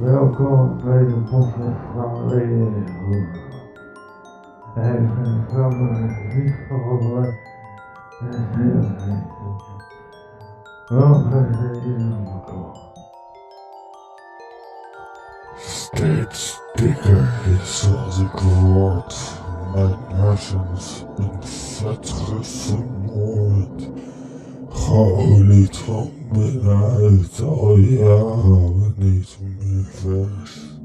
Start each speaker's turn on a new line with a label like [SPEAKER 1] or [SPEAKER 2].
[SPEAKER 1] Welkom bij de podcast van Radio. Even van niet gehoord. En heel. Welkom bij de.
[SPEAKER 2] Steeds dikker is als ik word. Mijn in vet vermoord. Geolied van binnenuit al jaren reverse